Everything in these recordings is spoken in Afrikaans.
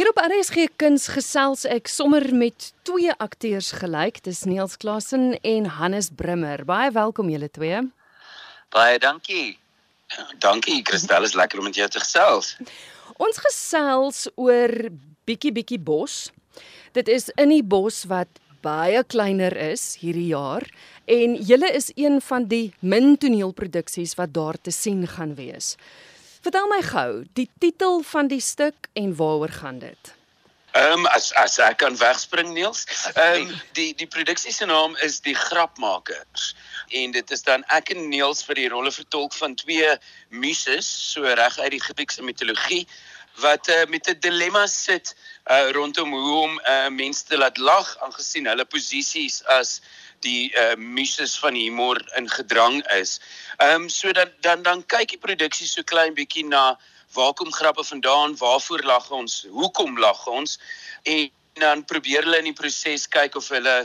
Hier op RSG Kuns gesels ek sommer met twee akteurs gelyk. Dis Niels Klassen en Hannes Brimmer. Baie welkom julle twee. Baie dankie. Dankie Christel, is lekker om met jou te gesels. Ons gesels oor bietjie bietjie bos. Dit is in die bos wat baie kleiner is hierdie jaar en julle is een van die min toneelproduksies wat daar te sien gaan wees. Vertel my gou, die titel van die stuk en waaroor gaan dit? Ehm um, as as ek kan wegspring Niels. Ehm um, die die produksie se naam is Die Grapmakers en dit is dan ek en Niels vir die rolle vertolk van twee muses so reg uit die Griekse mitologie wat uh, met 'n dilemma sit uh, rondom hoe om uh, mense te laat lag aangesien hulle posisies as die uh, muses van humor in gedrang is. Ehm um, so dan dan dan kyk die produksie so klein bietjie na waar kom grappe vandaan? Waarvoor lag ons? Hoekom lag ons? En dan probeer hulle in die proses kyk of hulle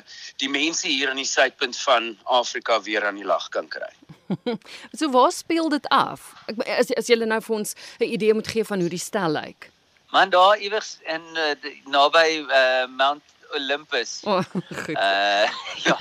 die mense hier aan die suidpunt van Afrika weer aan die lag kan kry. so waar speel dit af? Ek as as jy nou vir ons 'n idee moet gee van hoe die stel lyk. Man daar iewers in uh, naby uh, Mount Olympus. Oh, goed. Uh ja,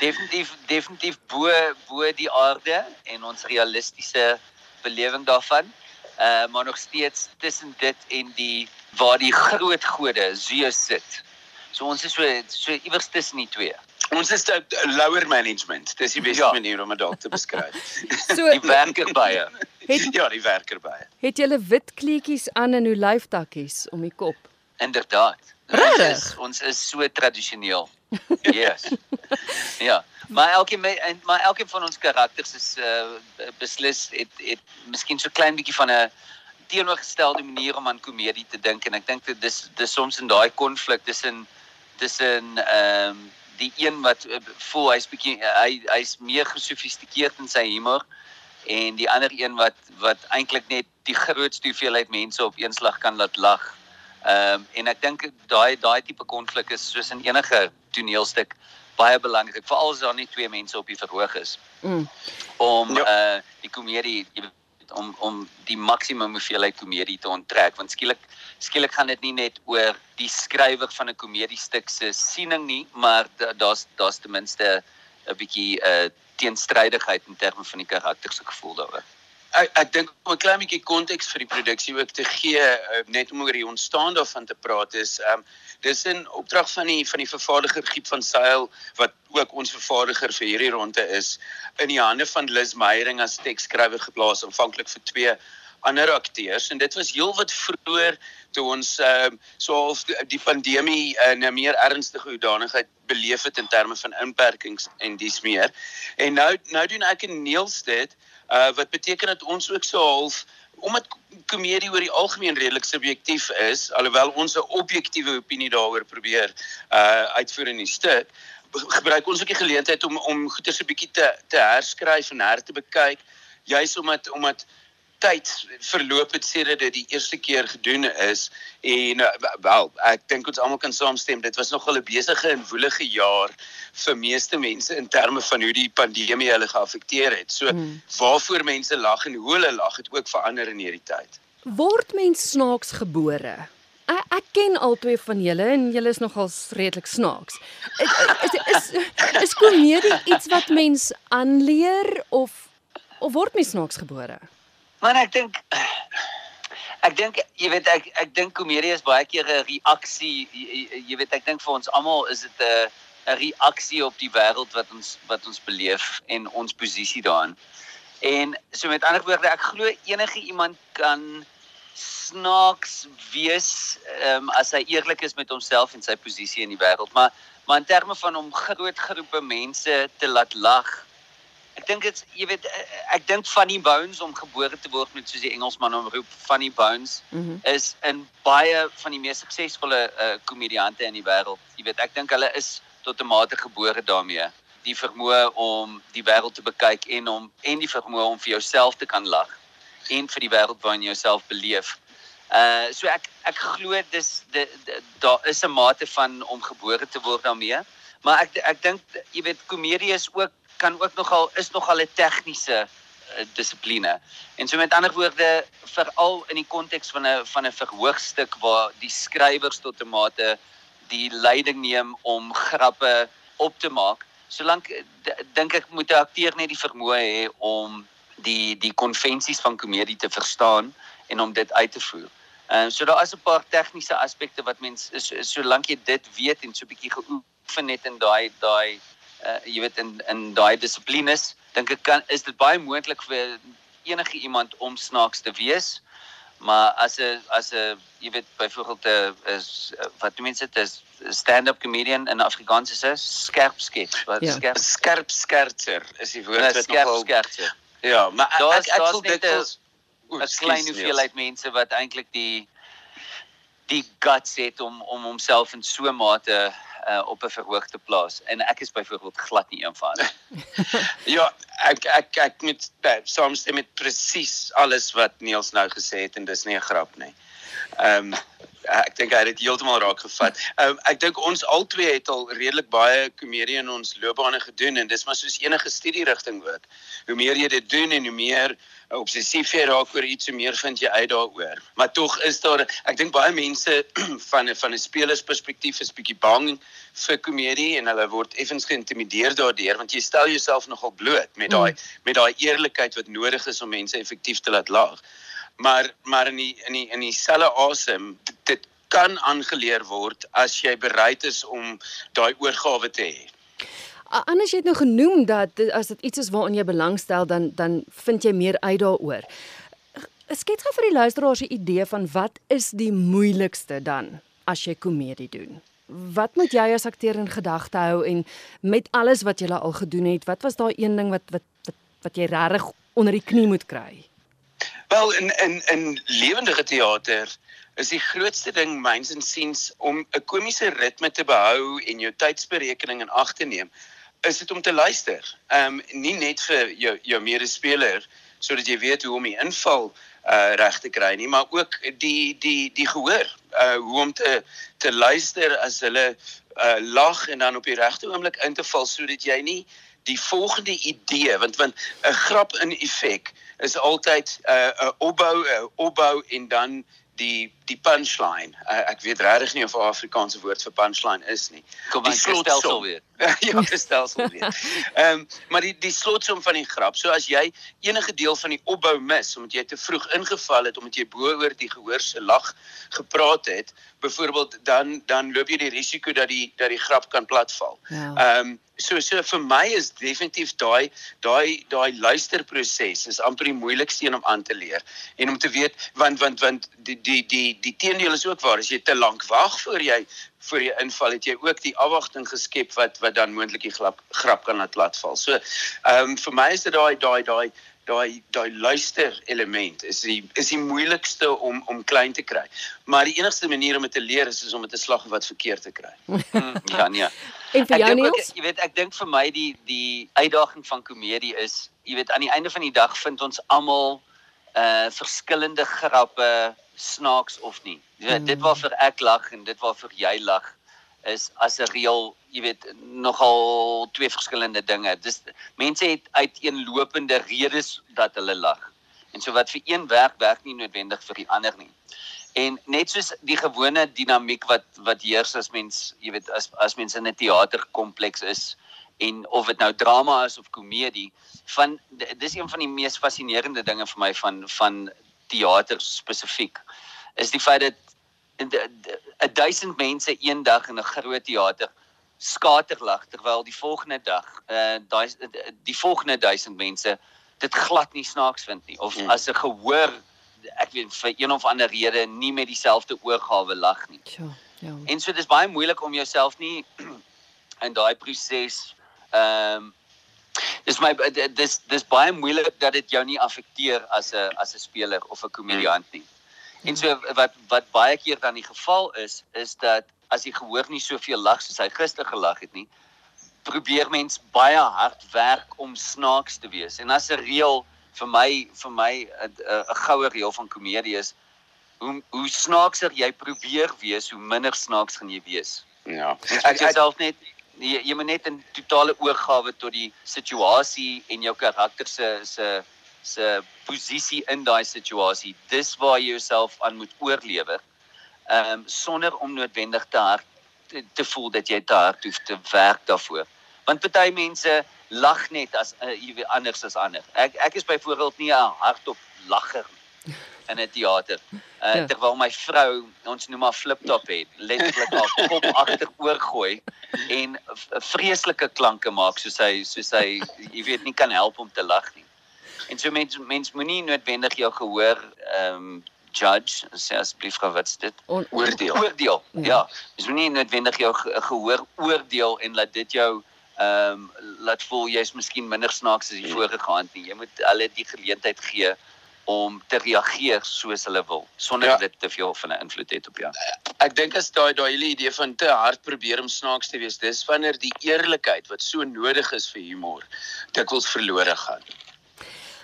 definitief definitief bo bo die aarde en ons realistiese belewing daarvan uh maar nog steeds tussen dit en die waar die groot gode Zeus sit. So ons is so so iewers tussen die twee. Ons is die lower management. Dis die beste ja. manier om dit dalk te beskryf. so die werkerbye. Het ja, die werkerbye. Het jy wit kleedjies aan en hoe lyftakkies om die kop? Inderdaad. Regtig? Ons is so tradisioneel. Yes. ja. Maar elkeen maar elkeen van ons karakters is uh beslis het het miskien so klein bietjie van 'n teenoorgestelde manier om aan komedie te dink en ek dink dit dis dis soms in daai konflik tussen tussen ehm um, die een wat uh, voel hy's bietjie hy hy's meer gesofistikeerd in sy humor en die ander een wat wat eintlik net die grootste hoeveelheid mense op een slag kan laat lag. Ehm um, en ek dink daai daai tipe konflik is soos in enige toneelstuk baie belangrik veral as daar nie twee mense op die verhoog is mm. om ja. uh die komedie om om die maksimum hoeveelheid komedie te onttrek want skielik skielik gaan dit nie net oor die skrywer van 'n komediestuk se siening nie maar daar's daar's ten minste 'n bietjie 'n uh, teenstrydigheid in terme van die karakter se gevoel daaroor ek ek dink om 'n klein bietjie konteks vir die produksie ook te gee uh, net om oor die ontstaan daarvan te praat is um, dis in opdrag van die van die vervaardiger Giep van Sail wat ook ons vervaardiger vir hierdie ronde is in die hande van Liz Meyering as teksskrywer geplaas aanvanklik vir twee ander akteurs en dit was heelwat vroeër toe ons ehm uh, so half die, pandemie in 'n meer ernstige hoedanigheid beleef het in terme van inperkings en dis meer. En nou nou doen ek en Niels dit uh wat beteken dat ons ook so half omdat komedie oor die algemeen redelik subjektief is, alhoewel ons 'n objektiewe opinie daaroor probeer uh uitvoer in die stuk, gebruik ons ook die geleentheid om om goeie se bietjie te te herskryf en her te bekyk, juis omdat omdat tyd verloop het sedert dit die eerste keer gedoen is en uh, wel ek dink ons almal kan saamstem dit was nogal 'n besige en woelige jaar vir meeste mense in terme van hoe die pandemie hulle geaffekteer het. So hmm. waarvoor mense lag en hoe hulle lag het ook verander in hierdie tyd. Word mens snaaks gebore? Ek, ek ken albei van julle en julle is nogal redelik snaaks. Is is is, is komedie iets wat mens aanleer of of word mens snaaks gebore? Maar ek dink ek dink jy weet ek ek dink komedie is baie keer 'n reaksie jy, jy weet ek dink vir ons almal is dit 'n 'n reaksie op die wêreld wat ons wat ons beleef en ons posisie daarin. En so met ander woorde ek glo enige iemand kan snaaks wees um, as hy eerlik is met homself en sy posisie in die wêreld maar maar in terme van om groot groepe mense te laat lag ek dink dit's jy weet eh, eh, ek dink Funny Bones om gebore te word met soos die Engelsman hom roep Funny Bones mm -hmm. is in baie van die mees suksesvolle uh, komediante in die wêreld. Jy weet ek dink hulle is tot 'n mate gebore daarmee die vermoë om die wêreld te bekyk en om en die vermoë om vir jouself te kan lag en vir die wêreld waarin jy jouself beleef. Uh so ek ek glo dis daar is 'n mate van om gebore te word daarmee. Maar ek ek dink jy weet komedie is ook kan ook nogal is nogal 'n tegniese dissipline. En so met ander woorde, veral in die konteks van 'n van 'n verhoogstuk waar die skrywers tot 'n mate die leiding neem om grappe op te maak, solank dink ek moet 'n akteur net die vermoë hê om die die konvensies van komedie te verstaan en om dit uit te voer. Ehm uh, so daar is 'n paar tegniese aspekte wat mens solank jy dit weet en so 'n bietjie geoefen het in daai daai uh, jy weet in in daai dissiplines, dink ek kan is dit baie moontlik vir enige iemand om snaaks te wees. Maar as 'n as 'n jy weet byvoorbeeld 'n is wat die mense dit is stand-up comedian in Afrikaans is 'n skerp skets, wat ja. skerp skerp skerter is die woord nee, wat skerp nogal skerter. Ja, maar daar's voel dit is 'n klein hoeveelheid mense wat eintlik die die guts het om om homself in so 'n mate uh, op 'n verhoog te plaas en ek is byvoorbeeld glad nie een van Ja, ek ek ek met saamstem met presies alles wat Niels nou gesê het en dis nie 'n grap nie. Ehm um, ek dink hy het dit heeltemal raak gevat. Um, ek dink ons albei het al redelik baie komedie in ons loopbane gedoen en dis maar soos enige studie rigting ook. Hoe meer jy dit doen en hoe meer obsessief jy raak oor iets, hoe meer vind jy uit daaroor. Maar tog is daar ek dink baie mense van 'n van 'n spelersperspektief is bietjie bang vir komedie en hulle word effens geïntimideer daardeur want jy stel jouself nogal bloot met daai mm. met daai eerlikheid wat nodig is om mense effektief te laat lag. Maar maar in die in die in dieselfde asem dit kan aangeleer word as jy bereid is om daai oorgawe te hê. Anders jy het nou genoem dat as dit iets is waaraan jy belangstel dan dan vind jy meer uit daaroor. Skets gou vir die luisteraars 'n idee van wat is die moeilikste dan as jy komedie doen? Wat moet jy as akteur in gedagte hou en met alles wat jy al gedoen het, wat was daai een ding wat wat wat, wat jy regtig onder die knie moet kry? Wel in in in lewendige teater is die grootste ding myns en siens om 'n komiese ritme te behou en jou tydsberekening in ag te neem is dit om te luister. Ehm um, nie net vir jou jou medespeler sodat jy weet hoe om die inval uh reg te kry nie, maar ook die die die gehoor. Uh hoe om te te luister as hulle uh lag en dan op die regte oomblik in te val sodat jy nie die volgende idee want want 'n grap in effek is altyd 'n uh, 'n opbou 'n opbou en dan die die punchline. Uh, ek weet regtig nie of 'n Afrikaanse woord vir punchline is nie. Kom die slotstelsel weer. ja, die stelsel weer. Ehm um, maar die die slotsom van die grap. So as jy enige deel van die opbou mis omdat jy te vroeg ingeval het omdat jy bo oor die gehoor se lag gepraat het, byvoorbeeld dan dan loop jy die risiko dat die dat die grap kan platval. Ja. Ehm ja. um, so so vir my is definitief daai daai daai luisterproses is amper die moeilikste een om aan te leer en om te weet want want want die die die die teendeel is ook waar as jy te lank wag voor jy voor jy inval het jy ook die afwagting geskep wat wat dan moontlik die grap grap kan laat platval. So ehm um, vir my is dit daai daai daai daai daai luister element is die is die moeilikste om om klein te kry. Maar die enigste manier om dit te leer is, is om dit te slag wat verkeerd te kry. Mm, ja nee. En vir jou Niels, jy weet ek dink vir my die die uitdaging van komedie is, jy weet aan die einde van die dag vind ons almal uh verskillende grappe snaaks of nie. Weet, dit waarvoor ek lag en dit waarvoor jy lag is as 'n reël, jy weet, nogal twee verskillende dinge. Dis mense het uiteenlopende redes dat hulle lag. En so wat vir een werk werk nie noodwendig vir die ander nie. En net soos die gewone dinamiek wat wat heers as mens, jy weet, as as mense in 'n teaterkompleks is en of dit nou drama is of komedie, van dis een van die mees fascinerende dinge vir my van van teater spesifiek is die feit dat 'n duisend mense een dag in 'n groot teater skaterlag terwyl die volgende dag uh daai die volgende duisend mense dit glad nie snaaks vind nie of hmm. as 'n gehoor ek weet vir een of ander rede nie met dieselfde oorgawe lag nie. Ja, ja. En so dis baie moeilik om jouself nie in daai proses ehm um, dis my dis dis baie moeilik dat dit jou nie affekteer as 'n as 'n speler of 'n komediant nie. En so wat wat baie keer dan die geval is is dat as jy gehoor nie soveel lag soos hy gister gelag het nie, probeer mens baie hard werk om snaaks te wees. En as 'n reël vir my vir my 'n 'n goue reël van komedie is hoe hoe snaakser jy probeer wees, hoe minder snaaks gaan jy wees. Ja. Ek self net jy, jy moet net 'n totale oorgawe tot die situasie en jou karakter se se se posisie in daai situasie. Dis waar jy jouself aan moet oorlewer. Ehm um, sonder om noodwendig te hard te, te voel dat jy te hard hoef te werk daarvoor. Want party mense lag net as uh, jy anders as ander. Ek ek is byvoorbeeld nie 'n hardop lagger in 'n teater. Uh, ja. terwyl my vrou ons noem maar flip top het, letterlik haar kop agteroor gooi en vreeslike klanke maak soos hy soos hy jy weet nie kan help om te lag nie. En so mens mens moenie noodwendig jou gehoor ehm um, judge sê asseblief gou wat's dit On, oordeel oordeel ja, ja. mens moenie noodwendig jou gehoor oordeel en laat dit jou ehm um, laat voel jy's miskien minder snaaks as die vorige gaand nie jy moet hulle die geleentheid gee om te reageer soos hulle wil sonder ja. dit te veel van 'n invloed het op jou. Ek dink as daai daai hele idee van te hard probeer om snaaks te wees, dis wanneer die eerlikheid wat so nodig is vir humor dikwels verlore gaan.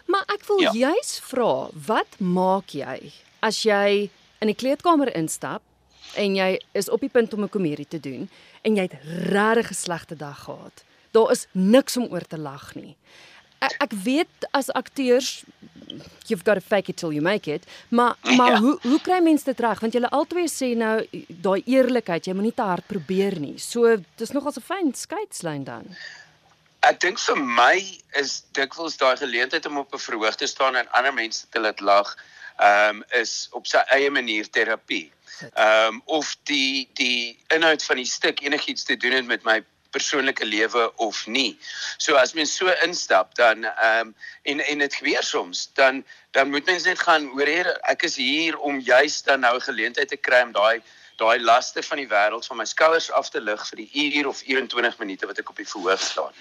Maar ek wil ja. juis vra, wat maak jy as jy in die kleedkamer instap en jy is op die punt om 'n komedie te doen en jy het regtig 'n slegte dag gehad. Daar is niks om oor te lag nie. Ek, ek weet as akteurs you've got to fake it till you make it, maar maar ja. hoe hoe kry mense dit reg? Want julle albei sê nou daai eerlikheid, jy moenie te hard probeer nie. So dis nogal 'n fyn skeidslyn dan. Ek dink vir my is dikwels daai geleentheid om op 'n verhoog te staan en ander mense te laat lag, ehm um, is op sy eie manier terapie. Ehm um, of die die inhoud van die stuk enigiets te doen het met my persoonlike lewe of nie. So as mens so instap dan ehm um, en en dit gebeur soms dan dan moet mens net gaan hoor hier ek is hier om juis dan nou geleentheid te kry om daai daai laste van die wêreld van my skouers af te lig vir die uur of 21 minute wat ek op die verhoog staan.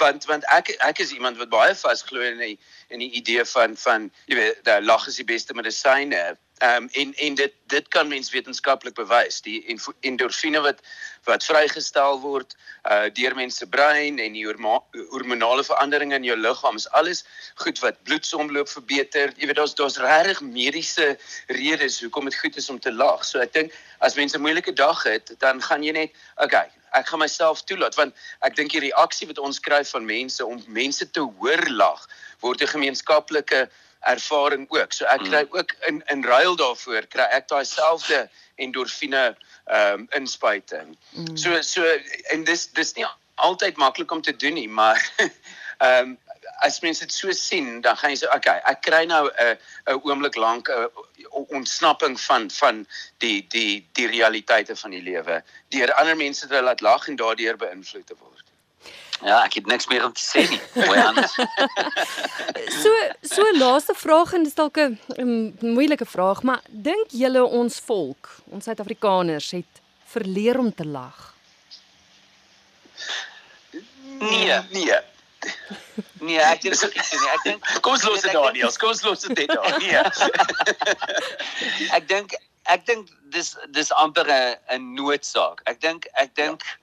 Want want ek ek is iemand wat baie vasglo in die in die idee van van jy weet, daai lag is die beste medisyne. Ehm um, en en dit dit kan mens wetenskaplik bewys. Die endorfine wat wat vrygestel word uh deur mense se brein en die hormonale veranderinge in jou liggaam is alles goed wat bloedsomloop verbeter. Jy weet daar's daar's regtig mediese redes hoekom dit goed is om te lag. So ek dink as mense 'n moeilike dag het, dan gaan jy net okay, ek gaan myself toelaat want ek dink die reaksie wat ons kry van mense om mense te hoor lag word 'n gemeenskaplike ervaring ook. So ek hmm. kry ook in in ruil daarvoor kry ek daai selfde endorfine ehm um, inspuiting. Mm. So so en dis dis nie altyd maklik om te doen nie, maar ehm um, as mense dit so sien, dan gaan jy sê okay, ek kry nou 'n 'n oomblik lank 'n ontsnapping van van die die die realiteite van die lewe deur ander mense te laat lag en daardeur beïnvloed te word. Ja, ek het niks meer om te sê nie. Mooi anders. so so laaste vraag en dis dalk 'n moeilike vraag, maar dink julle ons volk, ons Suid-Afrikaners het verleer om te lag? Nee, nee. Nee, ek dink nie. Ek dink kom ons los dit daar nie. Kom ons los dit daar. Nee. ek dink ek dink dis dis amper 'n 'n noodsaak. Ek dink ek dink ja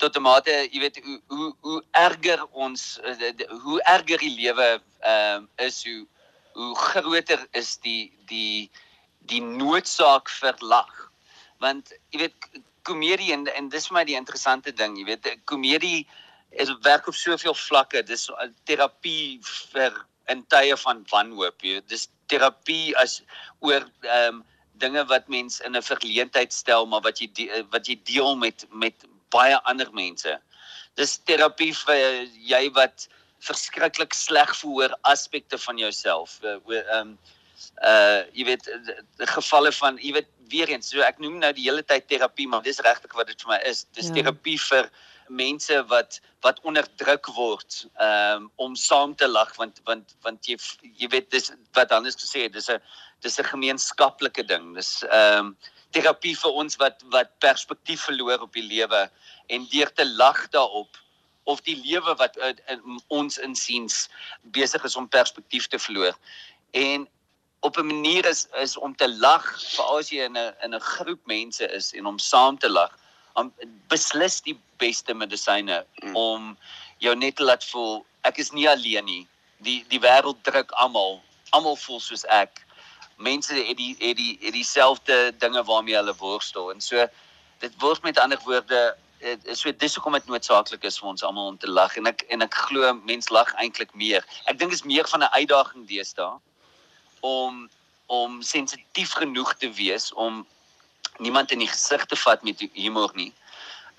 tot 'n mate, jy weet hoe hoe hoe erger ons eh, hoe erger die lewe ehm uh, is hoe hoe groter is die die die noodsaak vir lag. Want jy weet komedie en en dis vir my die interessante ding, jy weet komedie is werk op soveel vlakke. Dis terapie vir in tye van wanhoop, jy weet. Dis terapie as oor ehm um, dinge wat mens in 'n verleentheid stel maar wat jy wat jy deel met met baie ander mense. Dis terapie vir jy wat verskriklik sleg voel oor aspekte van jouself. Ehm um, uh jy weet gevalle van jy weet weer eens so ek noem nou die hele tyd terapie maar dis regtig wat dit vir my is. Dis ja. terapie vir mense wat wat onderdruk word um, om saam te lag want want want jy jy weet dis wat anders gesê het dis 'n dis 'n gemeenskaplike ding. Dis ehm um, terapie vir ons wat wat perspektief verloor op die lewe en deur te lag daarop of die lewe wat uh, in ons insiens besig is om perspektief te verloor. En op 'n manier is is om te lag veral as jy in 'n in 'n groep mense is en om saam te lag om beslis die beste medisyne mm. om jou net te laat voel ek is nie alleen nie. Die die wêreld druk almal almal voel soos ek mense het die het die het dieselfde dinge waarmee hulle worstel en so dit word met ander woorde so dis hoekom dit noodsaaklik is vir ons almal om te lag en ek en ek glo mens lag eintlik meer. Ek dink is meer van 'n uitdaging deesdae om om sensitief genoeg te wees om niemand in die gesig te vat met humor nie.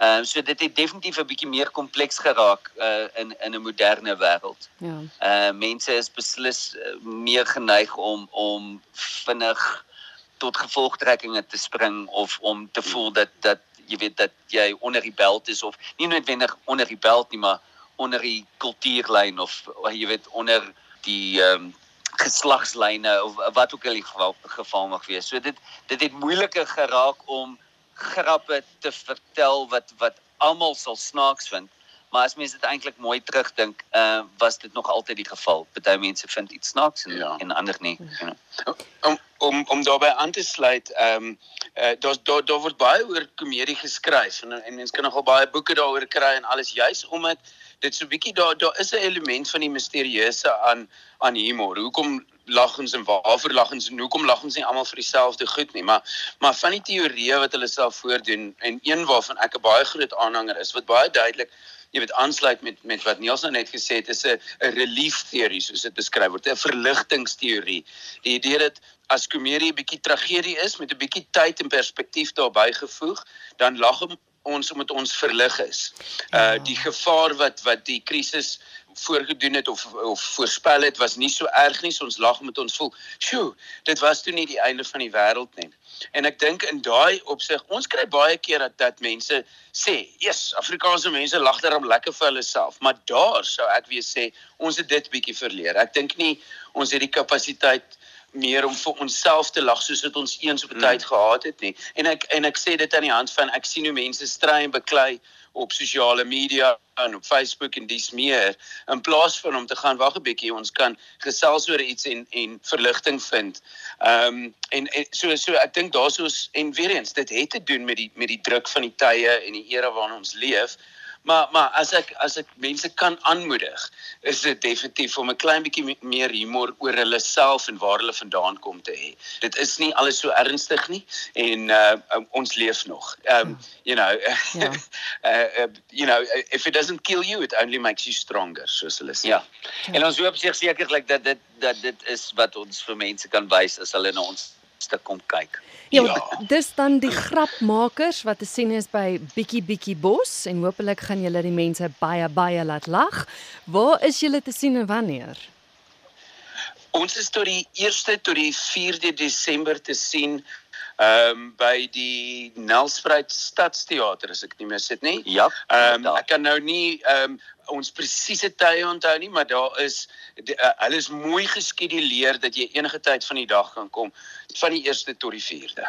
Ehm uh, so dit het definitief 'n bietjie meer kompleks geraak uh, in in 'n moderne wêreld. Ja. Uh mense is beslis uh, meer geneig om om vinnig tot gevolgtrekkinge te spring of om te voel dat dat jy weet dat jy onder die beld is of nie noodwendig onder die beld nie maar onder die kultuurlyn of jy weet onder die ehm um, geslagslyne of wat ook al die geval, geval mag wees. So dit dit het moeiliker geraak om grappe te vertel wat wat almal sal snaaks vind. Maar as mense dit eintlik mooi terugdink, uh was dit nog altyd die geval. Party mense vind iets snaaks en ja. en ander nie. You know. Om om om daarbey aan te sluit, ehm um, uh daar's daar daar word baie oor komedie geskryf en en mense kan nogal baie boeke daaroor kry en alles juis omdat dit so bietjie daar daar is 'n element van die misterieuse aan aan humor. Hoekom lag ons en waarvoor lag ons en hoekom lag ons nie almal vir dieselfde goed nie, maar maar van die teorieë wat hulle self voordoen en een waarvan ek 'n baie groot aanhanger is wat baie duidelik jy weet aansluit met met wat Niels nou net gesê het is 'n 'n relief teorie soos dit beskryf word, 'n verligtingsteorie. Die idee dat as komedie 'n bietjie tragedie is met 'n bietjie tyd en perspektief daarbey gevoeg, dan lag ons omdat ons verlig is. Uh ja. die gevaar wat wat die krisis voorgedoen het of of voorspel het was nie so erg nie. So ons lag met ons voel, "Sjoe, dit was toe nie die einde van die wêreld nie." En ek dink in daai opsig, ons kry baie keer dat dat mense sê, "Yes, Afrikaanse mense lag daarom lekker vir hulle self." Maar daar sou ek weer sê, ons het dit bietjie verleer. Ek dink nie ons het die kapasiteit meer om vir onsself te lag soos wat ons eens op 'n tyd hmm. gehad het nie. En ek en ek sê dit aan die hand van ek sien hoe mense stry en beklei op sosiale media en op Facebook en dis meer in plaas van om te gaan wag 'n bietjie ons kan gesels oor iets en en verligting vind. Ehm um, en, en so so ek dink daarsoos en weer eens dit het te doen met die met die druk van die tye en die era waarin ons leef. Maar maar as ek as ek mense kan aanmoedig, is dit definitief om 'n klein bietjie meer humor oor hulle self en waar hulle vandaan kom te hê. Dit is nie alles so ernstig nie en uh ons leef nog. Um you know, ja. uh, uh you know, if it doesn't kill you, it only makes you stronger, soos hulle sê. Ja. En ons hoop sekerlik dat dit dat dit is wat ons vir mense kan wys as hulle na ons stuk kom kyk. Ja, ja, dis dan die grapmakers wat te sien is by Bietjie Bietjie Bos en hopelik gaan julle die mense baie baie laat lag. Waar is julle te sien en wanneer? Ons is tot die 1ste tot die 4de Desember te sien ehm um, by die Nelspruit Stadsteater as ek nie mis dit nie. Ja. Ehm um, ek kan nou nie ehm um, ons presiese tye onthou nie, maar daar is die, uh, hulle is mooi geskeduleer dat jy enige tyd van die dag kan kom van die 1ste tot die 4de.